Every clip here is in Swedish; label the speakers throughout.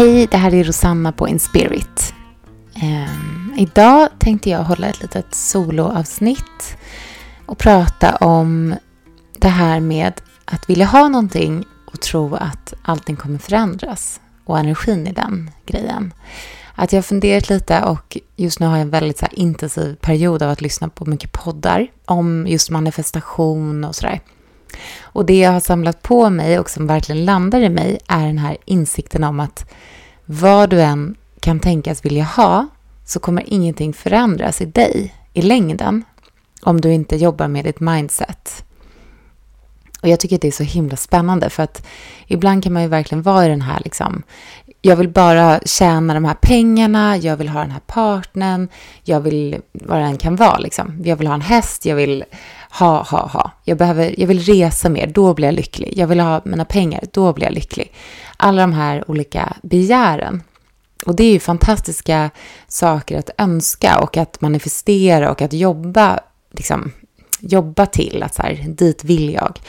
Speaker 1: Hej, det här är Rosanna på Inspirit. Um, ehm, idag tänkte jag hålla ett litet soloavsnitt och prata om det här med att vilja ha någonting och tro att allting kommer förändras och energin i den grejen. Att jag har funderat lite och just nu har jag en väldigt så intensiv period av att lyssna på mycket poddar om just manifestation och sådär. Och det jag har samlat på mig och som verkligen landar i mig är den här insikten om att vad du än kan tänkas vilja ha så kommer ingenting förändras i dig i längden om du inte jobbar med ditt mindset. Och jag tycker att det är så himla spännande för att ibland kan man ju verkligen vara i den här liksom, jag vill bara tjäna de här pengarna, jag vill ha den här partnern, jag vill, vad den kan vara liksom. Jag vill ha en häst, jag vill ha, ha, ha. Jag, behöver, jag vill resa mer, då blir jag lycklig. Jag vill ha mina pengar, då blir jag lycklig. Alla de här olika begären. Och det är ju fantastiska saker att önska och att manifestera och att jobba, liksom, jobba till. Att så här, dit vill jag.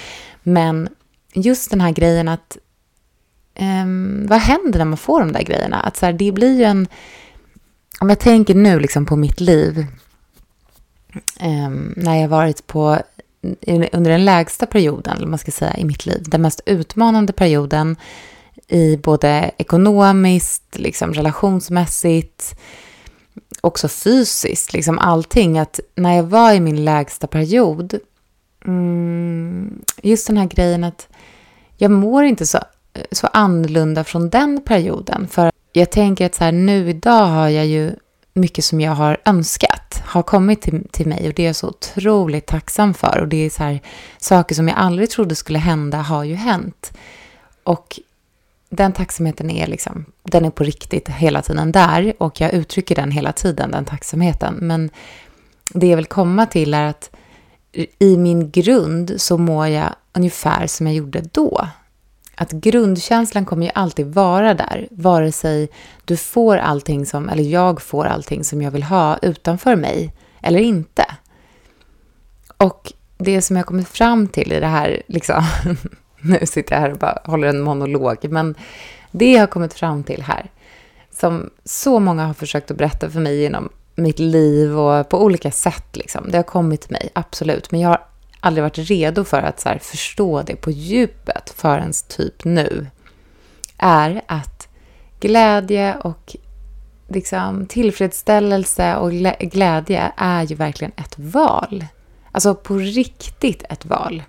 Speaker 1: Men just den här grejen att um, vad händer när man får de där grejerna? Att så här, det blir ju en... Om jag tänker nu liksom på mitt liv um, när jag varit på under den lägsta perioden, eller man ska säga, i mitt liv. Den mest utmanande perioden i både ekonomiskt, liksom relationsmässigt, också fysiskt, liksom allting. Att när jag var i min lägsta period, mm, just den här grejen att jag mår inte så, så annorlunda från den perioden. För jag tänker att så här, nu idag har jag ju mycket som jag har önskat har kommit till, till mig och det är jag så otroligt tacksam för. Och det är så här, saker som jag aldrig trodde skulle hända har ju hänt. Och den tacksamheten är liksom, den är på riktigt hela tiden där och jag uttrycker den hela tiden, den tacksamheten. Men det jag vill komma till är att i min grund så mår jag ungefär som jag gjorde då. Att grundkänslan kommer ju alltid vara där, vare sig du får allting som, eller jag får allting som jag vill ha utanför mig eller inte. Och det som jag kommit fram till i det här, liksom, nu sitter jag här och bara håller en monolog, men det jag har kommit fram till här, som så många har försökt att berätta för mig genom mitt liv och på olika sätt, liksom. det har kommit till mig, absolut, men jag har aldrig varit redo för att så här, förstå det på djupet förrän typ nu, är att glädje och liksom, tillfredsställelse och glädje är ju verkligen ett val. Alltså på riktigt ett val.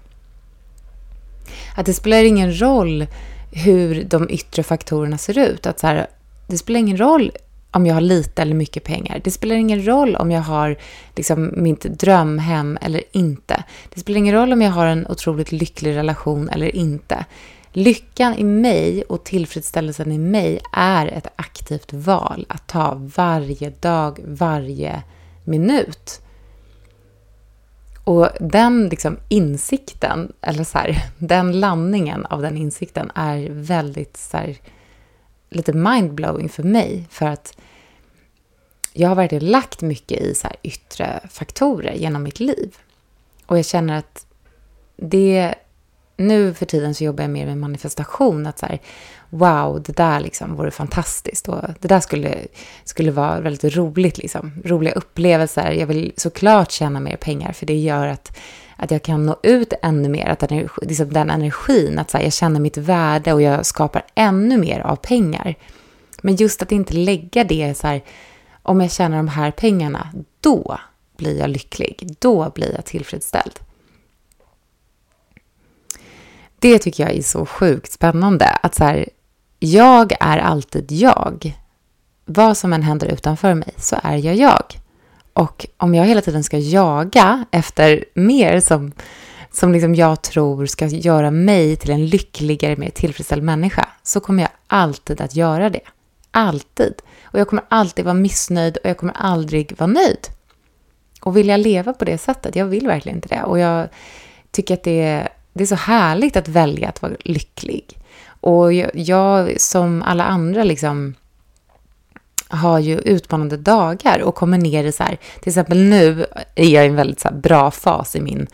Speaker 1: Att det spelar ingen roll hur de yttre faktorerna ser ut. Att så här, det spelar ingen roll om jag har lite eller mycket pengar. Det spelar ingen roll om jag har liksom, mitt drömhem eller inte. Det spelar ingen roll om jag har en otroligt lycklig relation eller inte. Lyckan i mig och tillfredsställelsen i mig är ett aktivt val att ta varje dag, varje minut. Och den liksom insikten, eller så här, den landningen av den insikten är väldigt så här, lite mindblowing för mig. För att jag har verkligen lagt mycket i så här yttre faktorer genom mitt liv. Och jag känner att det... Nu för tiden så jobbar jag mer med manifestation. Att så här, wow, det där liksom vore fantastiskt. Och det där skulle, skulle vara väldigt roligt. Liksom. Roliga upplevelser. Jag vill såklart tjäna mer pengar. För det gör att, att jag kan nå ut ännu mer. Att den, liksom den energin, att så här, jag känner mitt värde och jag skapar ännu mer av pengar. Men just att inte lägga det så här om jag tjänar de här pengarna, då blir jag lycklig. Då blir jag tillfredsställd. Det tycker jag är så sjukt spännande. Att så här, jag är alltid jag. Vad som än händer utanför mig så är jag jag. Och om jag hela tiden ska jaga efter mer som, som liksom jag tror ska göra mig till en lyckligare, mer tillfredsställd människa så kommer jag alltid att göra det. Alltid. Och jag kommer alltid vara missnöjd och jag kommer aldrig vara nöjd. Och vill jag leva på det sättet? Jag vill verkligen inte det. Och jag tycker att det är, det är så härligt att välja att vara lycklig. Och jag, jag som alla andra liksom har ju utmanande dagar och kommer ner i så här, till exempel nu är jag i en väldigt så bra fas i min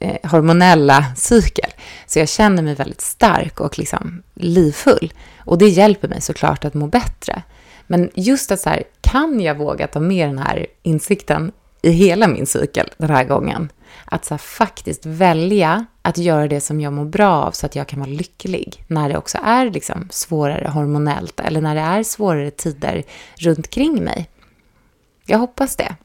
Speaker 1: eh, hormonella cykel. Så jag känner mig väldigt stark och liksom livfull. Och det hjälper mig såklart att må bättre. Men just att så här, kan jag våga ta med den här insikten i hela min cykel den här gången? Att så här, faktiskt välja att göra det som jag mår bra av så att jag kan vara lycklig när det också är liksom svårare hormonellt eller när det är svårare tider runt kring mig. Jag hoppas det.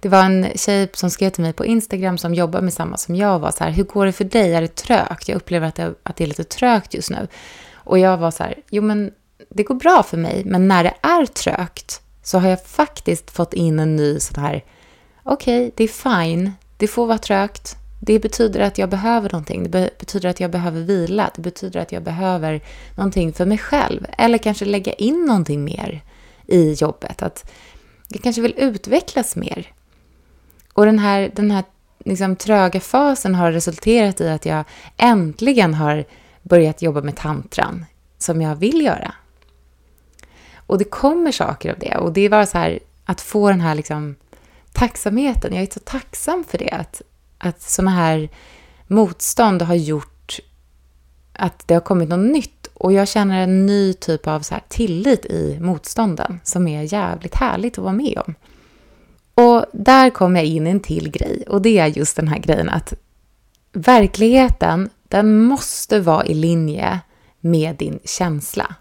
Speaker 1: Det var en tjej som skrev till mig på Instagram som jobbar med samma som jag var så här, hur går det för dig? Är det trögt? Jag upplever att det, att det är lite trögt just nu. Och jag var så här, jo men det går bra för mig, men när det är trögt så har jag faktiskt fått in en ny sån här, okej, okay, det är fine, det får vara trögt. Det betyder att jag behöver någonting, det betyder att jag behöver vila, det betyder att jag behöver någonting för mig själv. Eller kanske lägga in någonting mer i jobbet, att jag kanske vill utvecklas mer. Och den här, den här liksom tröga fasen har resulterat i att jag äntligen har börjat jobba med tantran som jag vill göra. Och det kommer saker av det. Och det är bara så här att få den här liksom tacksamheten. Jag är så tacksam för det. Att, att sådana här motstånd har gjort att det har kommit något nytt. Och jag känner en ny typ av så här tillit i motstånden som är jävligt härligt att vara med om. Och där kommer jag in i en till grej och det är just den här grejen att verkligheten, den måste vara i linje med din känsla.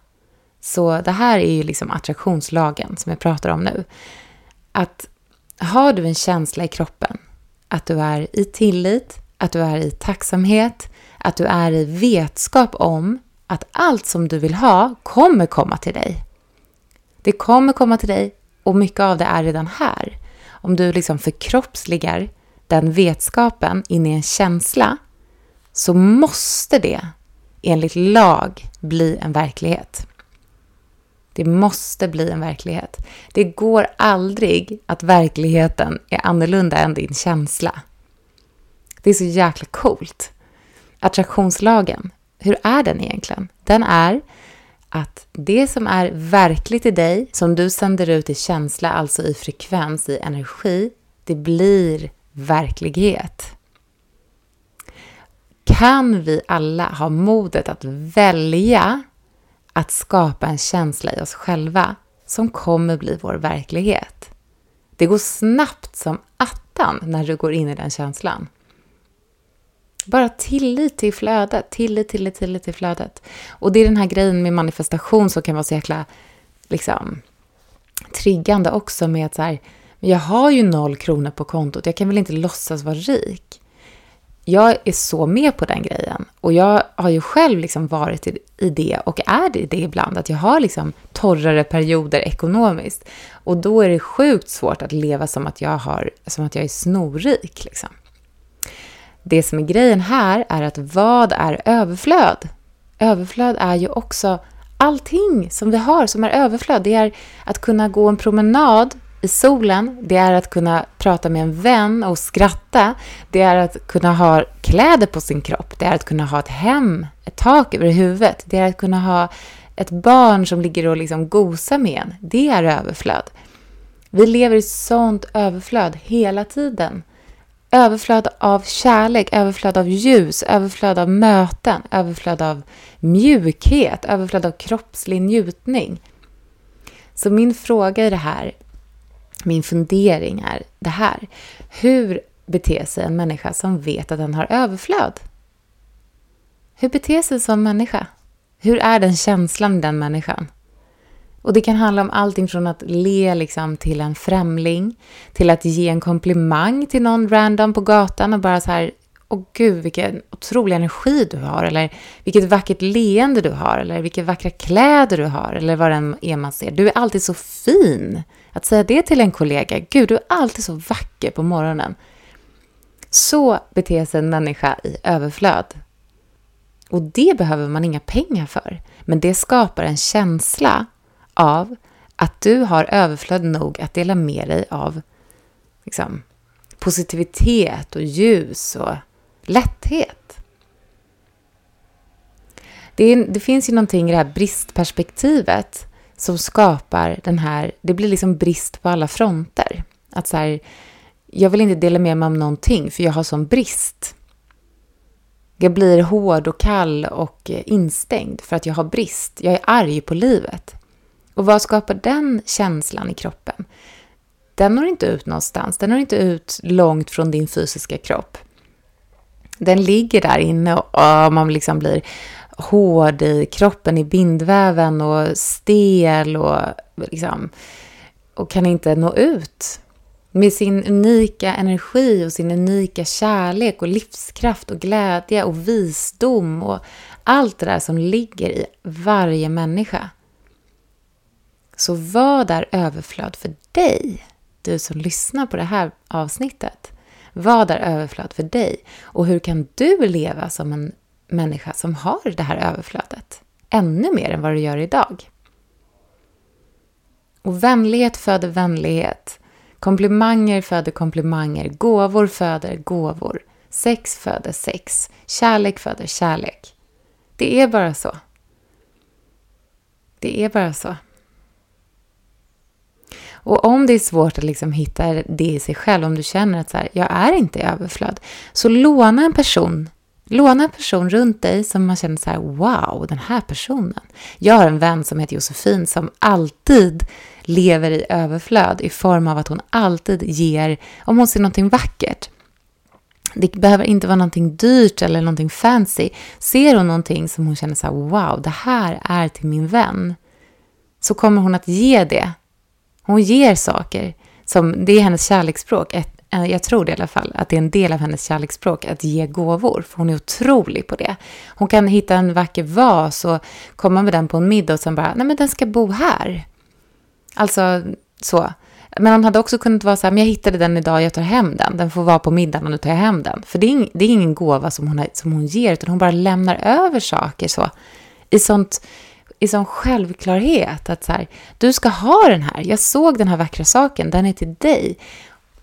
Speaker 1: Så det här är ju liksom attraktionslagen som jag pratar om nu. Att har du en känsla i kroppen, att du är i tillit, att du är i tacksamhet, att du är i vetskap om att allt som du vill ha kommer komma till dig. Det kommer komma till dig och mycket av det är redan här. Om du liksom förkroppsligar den vetskapen in i en känsla så måste det enligt lag bli en verklighet. Det måste bli en verklighet. Det går aldrig att verkligheten är annorlunda än din känsla. Det är så jäkla coolt. Attraktionslagen, hur är den egentligen? Den är att det som är verkligt i dig, som du sänder ut i känsla, alltså i frekvens, i energi, det blir verklighet. Kan vi alla ha modet att välja att skapa en känsla i oss själva som kommer bli vår verklighet? Det går snabbt som attan när du går in i den känslan. Bara tillit till flödet, tillit, tillit, tillit till flödet. Och det är den här grejen med manifestation som kan vara så jäkla liksom, triggande också med att så här, jag har ju noll kronor på kontot, jag kan väl inte låtsas vara rik. Jag är så med på den grejen. Och jag har ju själv liksom varit i det och är det i det ibland, att jag har liksom torrare perioder ekonomiskt. Och då är det sjukt svårt att leva som att jag, har, som att jag är snorrik. Liksom. Det som är grejen här är att vad är överflöd? Överflöd är ju också allting som vi har som är överflöd. Det är att kunna gå en promenad i solen, det är att kunna prata med en vän och skratta, det är att kunna ha kläder på sin kropp, det är att kunna ha ett hem, ett tak över huvudet, det är att kunna ha ett barn som ligger och liksom gosar med en. Det är överflöd. Vi lever i sånt överflöd hela tiden. Överflöd av kärlek, överflöd av ljus, överflöd av möten, överflöd av mjukhet, överflöd av kroppslig njutning. Så min fråga i det här, min fundering är det här. Hur beter sig en människa som vet att den har överflöd? Hur beter sig en sån människa? Hur är den känslan i den människan? Och det kan handla om allting från att le liksom till en främling, till att ge en komplimang till någon random på gatan och bara så här, åh gud vilken otrolig energi du har, eller vilket vackert leende du har, eller vilka vackra kläder du har, eller vad det är man ser. Du är alltid så fin. Att säga det till en kollega, gud du är alltid så vacker på morgonen. Så beter sig en människa i överflöd. Och det behöver man inga pengar för. Men det skapar en känsla av att du har överflöd nog att dela med dig av liksom, positivitet och ljus och lätthet. Det, är, det, finns ju någonting i det här bristperspektivet som skapar den här, det blir liksom brist på alla fronter. Att så här, jag vill inte dela med mig om någonting för jag har sån brist. Jag blir hård och kall och eh, instängd för att jag har brist. Jag är arg på livet. Och vad skapar den känslan i kroppen? Den når inte ut någonstans. Den når inte ut långt från din fysiska kropp. Den ligger där inne och man liksom blir hård i kroppen, i bindväven och stel och, liksom, och kan inte nå ut. Med sin unika energi och sin unika kärlek och livskraft och glädje och visdom och allt det där som ligger i varje människa. Så vad är överflöd för dig, du som lyssnar på det här avsnittet? Vad är överflöd för dig? Och hur kan du leva som en människa som har det här överflödet? Ännu mer än vad du gör idag. Och vänlighet föder vänlighet. Komplimanger föder komplimanger. Gåvor föder gåvor. Sex föder sex. Kärlek föder kärlek. Det är bara så. Det är bara så. Och om det är svårt att liksom hitta det i sig själv, om du känner att så här, jag är inte i överflöd, så låna en person. Låna en person runt dig som man känner så här, wow, den här personen. Jag har en vän som heter Josefin som alltid lever i överflöd i form av att hon alltid ger, om hon ser någonting vackert, det behöver inte vara någonting dyrt eller någonting fancy. Ser hon någonting som hon känner så här, wow, det här är till min vän, så kommer hon att ge det hon ger saker. Som, det är hennes kärleksspråk. Ett, jag tror det i alla fall, att det är en del av hennes kärleksspråk att ge gåvor. För hon är otrolig på det. Hon kan hitta en vacker vas och komma med den på en middag och sen bara, nej men den ska bo här. Alltså så. Men hon hade också kunnat vara så här, men jag hittade den idag, jag tar hem den. Den får vara på middagen och nu tar jag hem den. För det är, ing, det är ingen gåva som hon, har, som hon ger, utan hon bara lämnar över saker så. I sånt i sån självklarhet att så här, du ska ha den här. Jag såg den här vackra saken, den är till dig.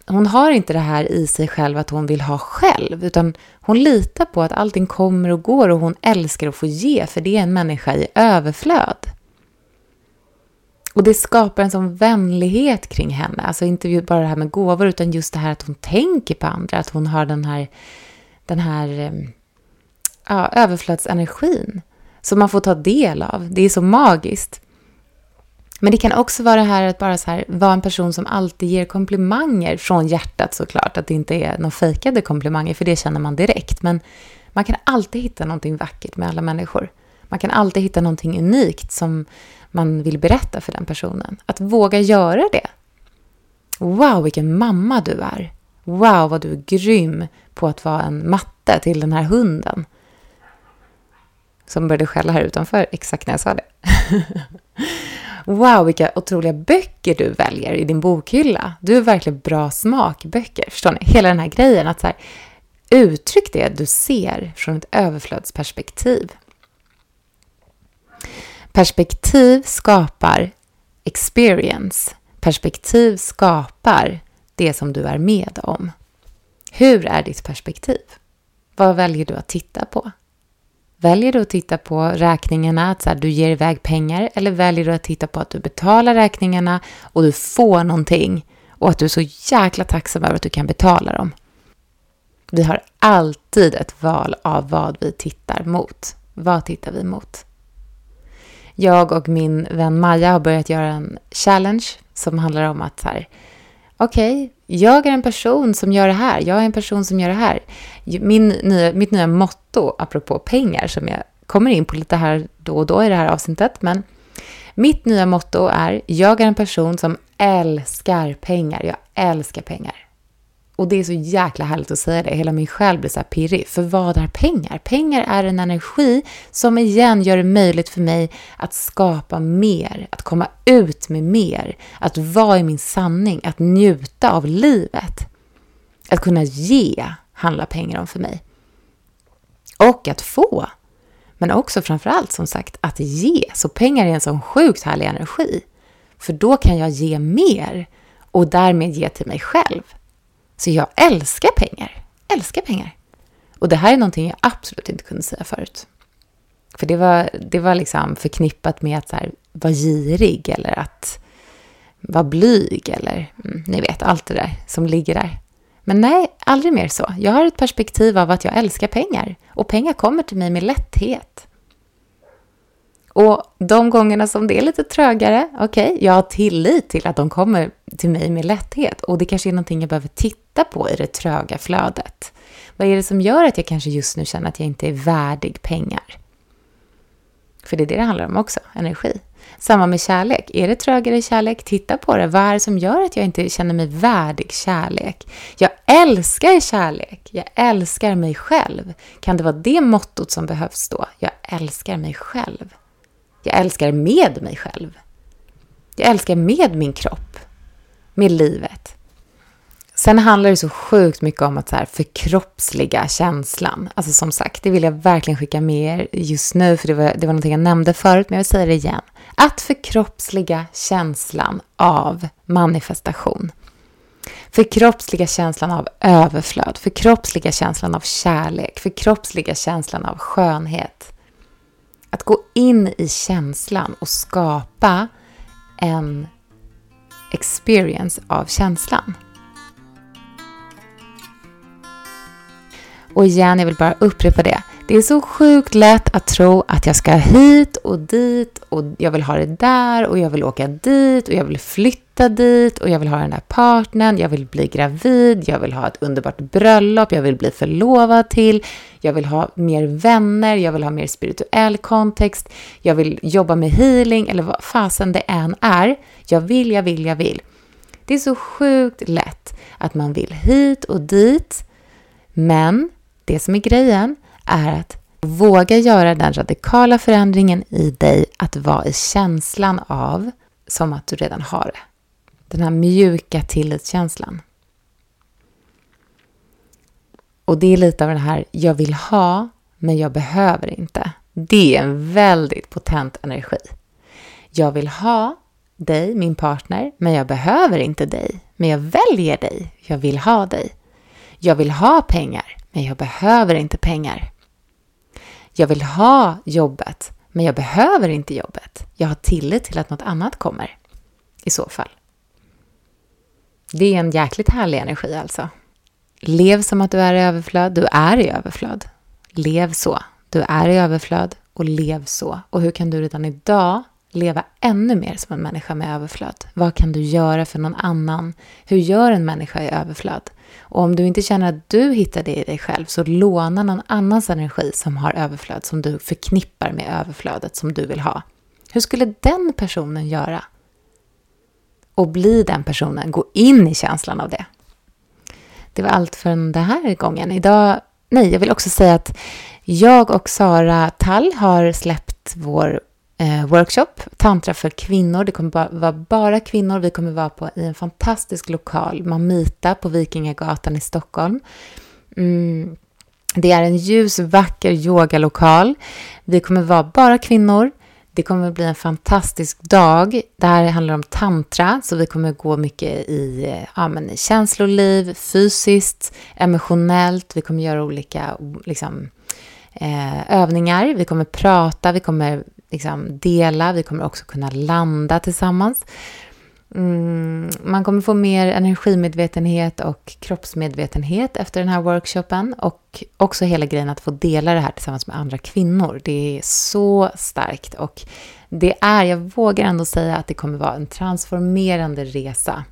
Speaker 1: Hon har inte det här i sig själv att hon vill ha själv, utan hon litar på att allting kommer och går och hon älskar att få ge, för det är en människa i överflöd. Och det skapar en sån vänlighet kring henne. Alltså inte bara det här med gåvor, utan just det här att hon tänker på andra, att hon har den här, den här eh, ja, överflödsenergin som man får ta del av. Det är så magiskt. Men det kan också vara det här att bara så här, vara en person som alltid ger komplimanger från hjärtat såklart. Att det inte är några fejkade komplimanger, för det känner man direkt. Men man kan alltid hitta någonting vackert med alla människor. Man kan alltid hitta någonting unikt som man vill berätta för den personen. Att våga göra det. Wow, vilken mamma du är. Wow, vad du är grym på att vara en matte till den här hunden som började skälla här utanför exakt när jag sa det. wow, vilka otroliga böcker du väljer i din bokhylla. Du har verkligen bra smak i böcker. Förstår ni? Hela den här grejen att så här, uttryck det du ser från ett överflödsperspektiv. Perspektiv skapar experience. Perspektiv skapar det som du är med om. Hur är ditt perspektiv? Vad väljer du att titta på? Väljer du att titta på räkningarna, att så här, du ger iväg pengar, eller väljer du att titta på att du betalar räkningarna och du får någonting och att du är så jäkla tacksam över att du kan betala dem? Vi har alltid ett val av vad vi tittar mot. Vad tittar vi mot? Jag och min vän Maja har börjat göra en challenge som handlar om att så här, okej, okay, jag är en person som gör det här, jag är en person som gör det här. Min nya, mitt nya motto, apropå pengar, som jag kommer in på lite här då och då i det här avsnittet, men mitt nya motto är, jag är en person som älskar pengar, jag älskar pengar. Och det är så jäkla härligt att säga det. Hela min själ blir så här pirrig. För vad är pengar? Pengar är en energi som igen gör det möjligt för mig att skapa mer, att komma ut med mer, att vara i min sanning, att njuta av livet. Att kunna ge handlar pengar om för mig. Och att få. Men också framförallt som sagt att ge. Så pengar är en sån sjukt härlig energi. För då kan jag ge mer och därmed ge till mig själv. Så jag älskar pengar. Älskar pengar. Och det här är någonting jag absolut inte kunde säga förut. För det var, det var liksom förknippat med att så här, vara girig eller att vara blyg eller mm, ni vet allt det där som ligger där. Men nej, aldrig mer så. Jag har ett perspektiv av att jag älskar pengar. Och pengar kommer till mig med lätthet. Och de gångerna som det är lite trögare, okej, okay, jag har tillit till att de kommer till mig med lätthet. Och det kanske är någonting jag behöver titta på i det tröga flödet. Vad är det som gör att jag kanske just nu känner att jag inte är värdig pengar? För det är det det handlar om också, energi. Samma med kärlek. Är det trögare kärlek? Titta på det. Vad är det som gör att jag inte känner mig värdig kärlek? Jag älskar kärlek. Jag älskar mig själv. Kan det vara det mottot som behövs då? Jag älskar mig själv. Jag älskar med mig själv. Jag älskar med min kropp. Med livet. Sen handlar det så sjukt mycket om att så här förkroppsliga känslan. Alltså som sagt, det vill jag verkligen skicka med er just nu, för det var, det var någonting jag nämnde förut, men jag vill säga det igen. Att förkroppsliga känslan av manifestation. Förkroppsliga känslan av överflöd, förkroppsliga känslan av kärlek, förkroppsliga känslan av skönhet. Att gå in i känslan och skapa en experience av känslan. Och igen, jag vill bara upprepa det. Det är så sjukt lätt att tro att jag ska hit och dit och jag vill ha det där och jag vill åka dit och jag vill flytta dit och jag vill ha den där partnern, jag vill bli gravid, jag vill ha ett underbart bröllop, jag vill bli förlovad till, jag vill ha mer vänner, jag vill ha mer spirituell kontext, jag vill jobba med healing eller vad fasen det än är. Jag vill, jag vill, jag vill. Det är så sjukt lätt att man vill hit och dit, men det som är grejen är att våga göra den radikala förändringen i dig att vara i känslan av som att du redan har det. Den här mjuka tillitskänslan. Och det är lite av den här, jag vill ha, men jag behöver inte. Det är en väldigt potent energi. Jag vill ha dig, min partner, men jag behöver inte dig. Men jag väljer dig. Jag vill ha dig. Jag vill ha pengar, men jag behöver inte pengar. Jag vill ha jobbet, men jag behöver inte jobbet. Jag har tillit till att något annat kommer. I så fall. Det är en jäkligt härlig energi alltså. Lev som att du är i överflöd. Du är i överflöd. Lev så. Du är i överflöd och lev så. Och hur kan du redan idag leva ännu mer som en människa med överflöd? Vad kan du göra för någon annan? Hur gör en människa i överflöd? Och om du inte känner att du hittar det i dig själv så låna någon annans energi som har överflöd, som du förknippar med överflödet som du vill ha. Hur skulle den personen göra? Och bli den personen, gå in i känslan av det. Det var allt för den här gången. Idag, nej, jag vill också säga att jag och Sara Tall har släppt vår Eh, workshop, Tantra för kvinnor. Det kommer bara vara bara kvinnor. Vi kommer vara på, i en fantastisk lokal, Mamita, på Vikingagatan i Stockholm. Mm. Det är en ljus, vacker yogalokal. Vi kommer vara bara kvinnor. Det kommer bli en fantastisk dag. Det här handlar om tantra, så vi kommer gå mycket i, eh, ja, men i känsloliv, fysiskt, emotionellt. Vi kommer göra olika liksom, eh, övningar. Vi kommer prata, vi kommer liksom dela, vi kommer också kunna landa tillsammans. Mm, man kommer få mer energimedvetenhet och kroppsmedvetenhet efter den här workshopen och också hela grejen att få dela det här tillsammans med andra kvinnor. Det är så starkt och det är, jag vågar ändå säga att det kommer vara en transformerande resa.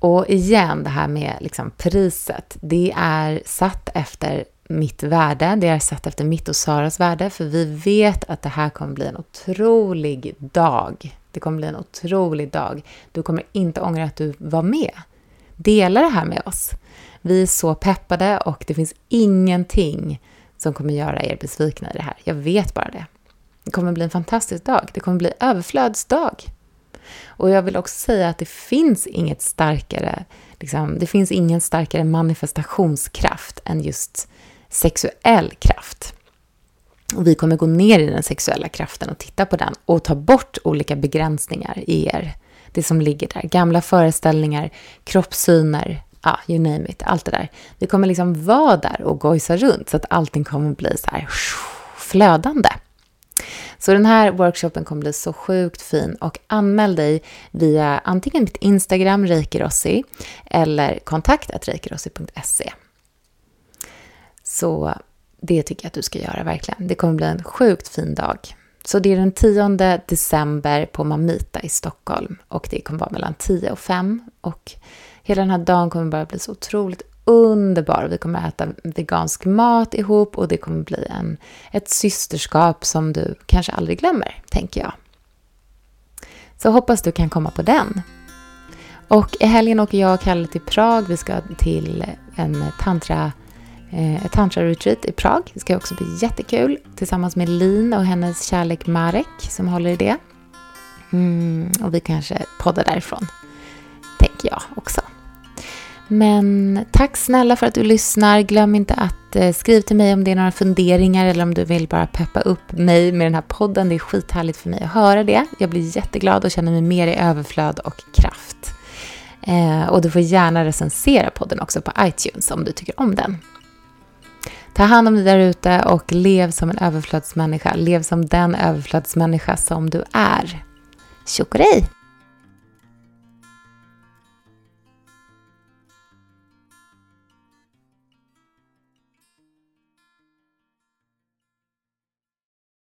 Speaker 1: Och igen, det här med liksom priset, det är satt efter mitt värde, det är satt efter mitt och Saras värde, för vi vet att det här kommer bli en otrolig dag. Det kommer bli en otrolig dag. Du kommer inte ångra att du var med. Dela det här med oss. Vi är så peppade och det finns ingenting som kommer göra er besvikna i det här. Jag vet bara det. Det kommer bli en fantastisk dag. Det kommer bli överflödsdag. Och jag vill också säga att det finns inget starkare, liksom, det finns ingen starkare manifestationskraft än just sexuell kraft. Och vi kommer gå ner i den sexuella kraften och titta på den och ta bort olika begränsningar i er. Det som ligger där, gamla föreställningar, kroppssyner, ja, you name it, allt det där. Vi kommer liksom vara där och gojsa runt så att allting kommer bli så här flödande. Så den här workshopen kommer bli så sjukt fin och anmäl dig via antingen mitt Instagram, reikerossi, eller kontaktreikerosi.se. Så det tycker jag att du ska göra verkligen. Det kommer bli en sjukt fin dag. Så det är den 10 december på Mamita i Stockholm och det kommer vara mellan 10 och 5 och hela den här dagen kommer bara bli så otroligt underbar. Vi kommer äta vegansk mat ihop och det kommer bli en, ett systerskap som du kanske aldrig glömmer, tänker jag. Så hoppas du kan komma på den. Och i helgen åker jag och Kalle till Prag. Vi ska till en tantra, Eh, ett tantra-retreat i Prag. Det ska också bli jättekul tillsammans med Lin och hennes kärlek Marek som håller i det. Mm, och vi kanske poddar därifrån, tänker jag också. Men tack snälla för att du lyssnar. Glöm inte att eh, skriva till mig om det är några funderingar eller om du vill bara peppa upp mig med den här podden. Det är skithärligt för mig att höra det. Jag blir jätteglad och känner mig mer i överflöd och kraft. Eh, och du får gärna recensera podden också på iTunes om du tycker om den. Ta hand om dig där ute och lev som en överflödsmänniska. Lev som den överflödsmänniska som du är. Tjockrej!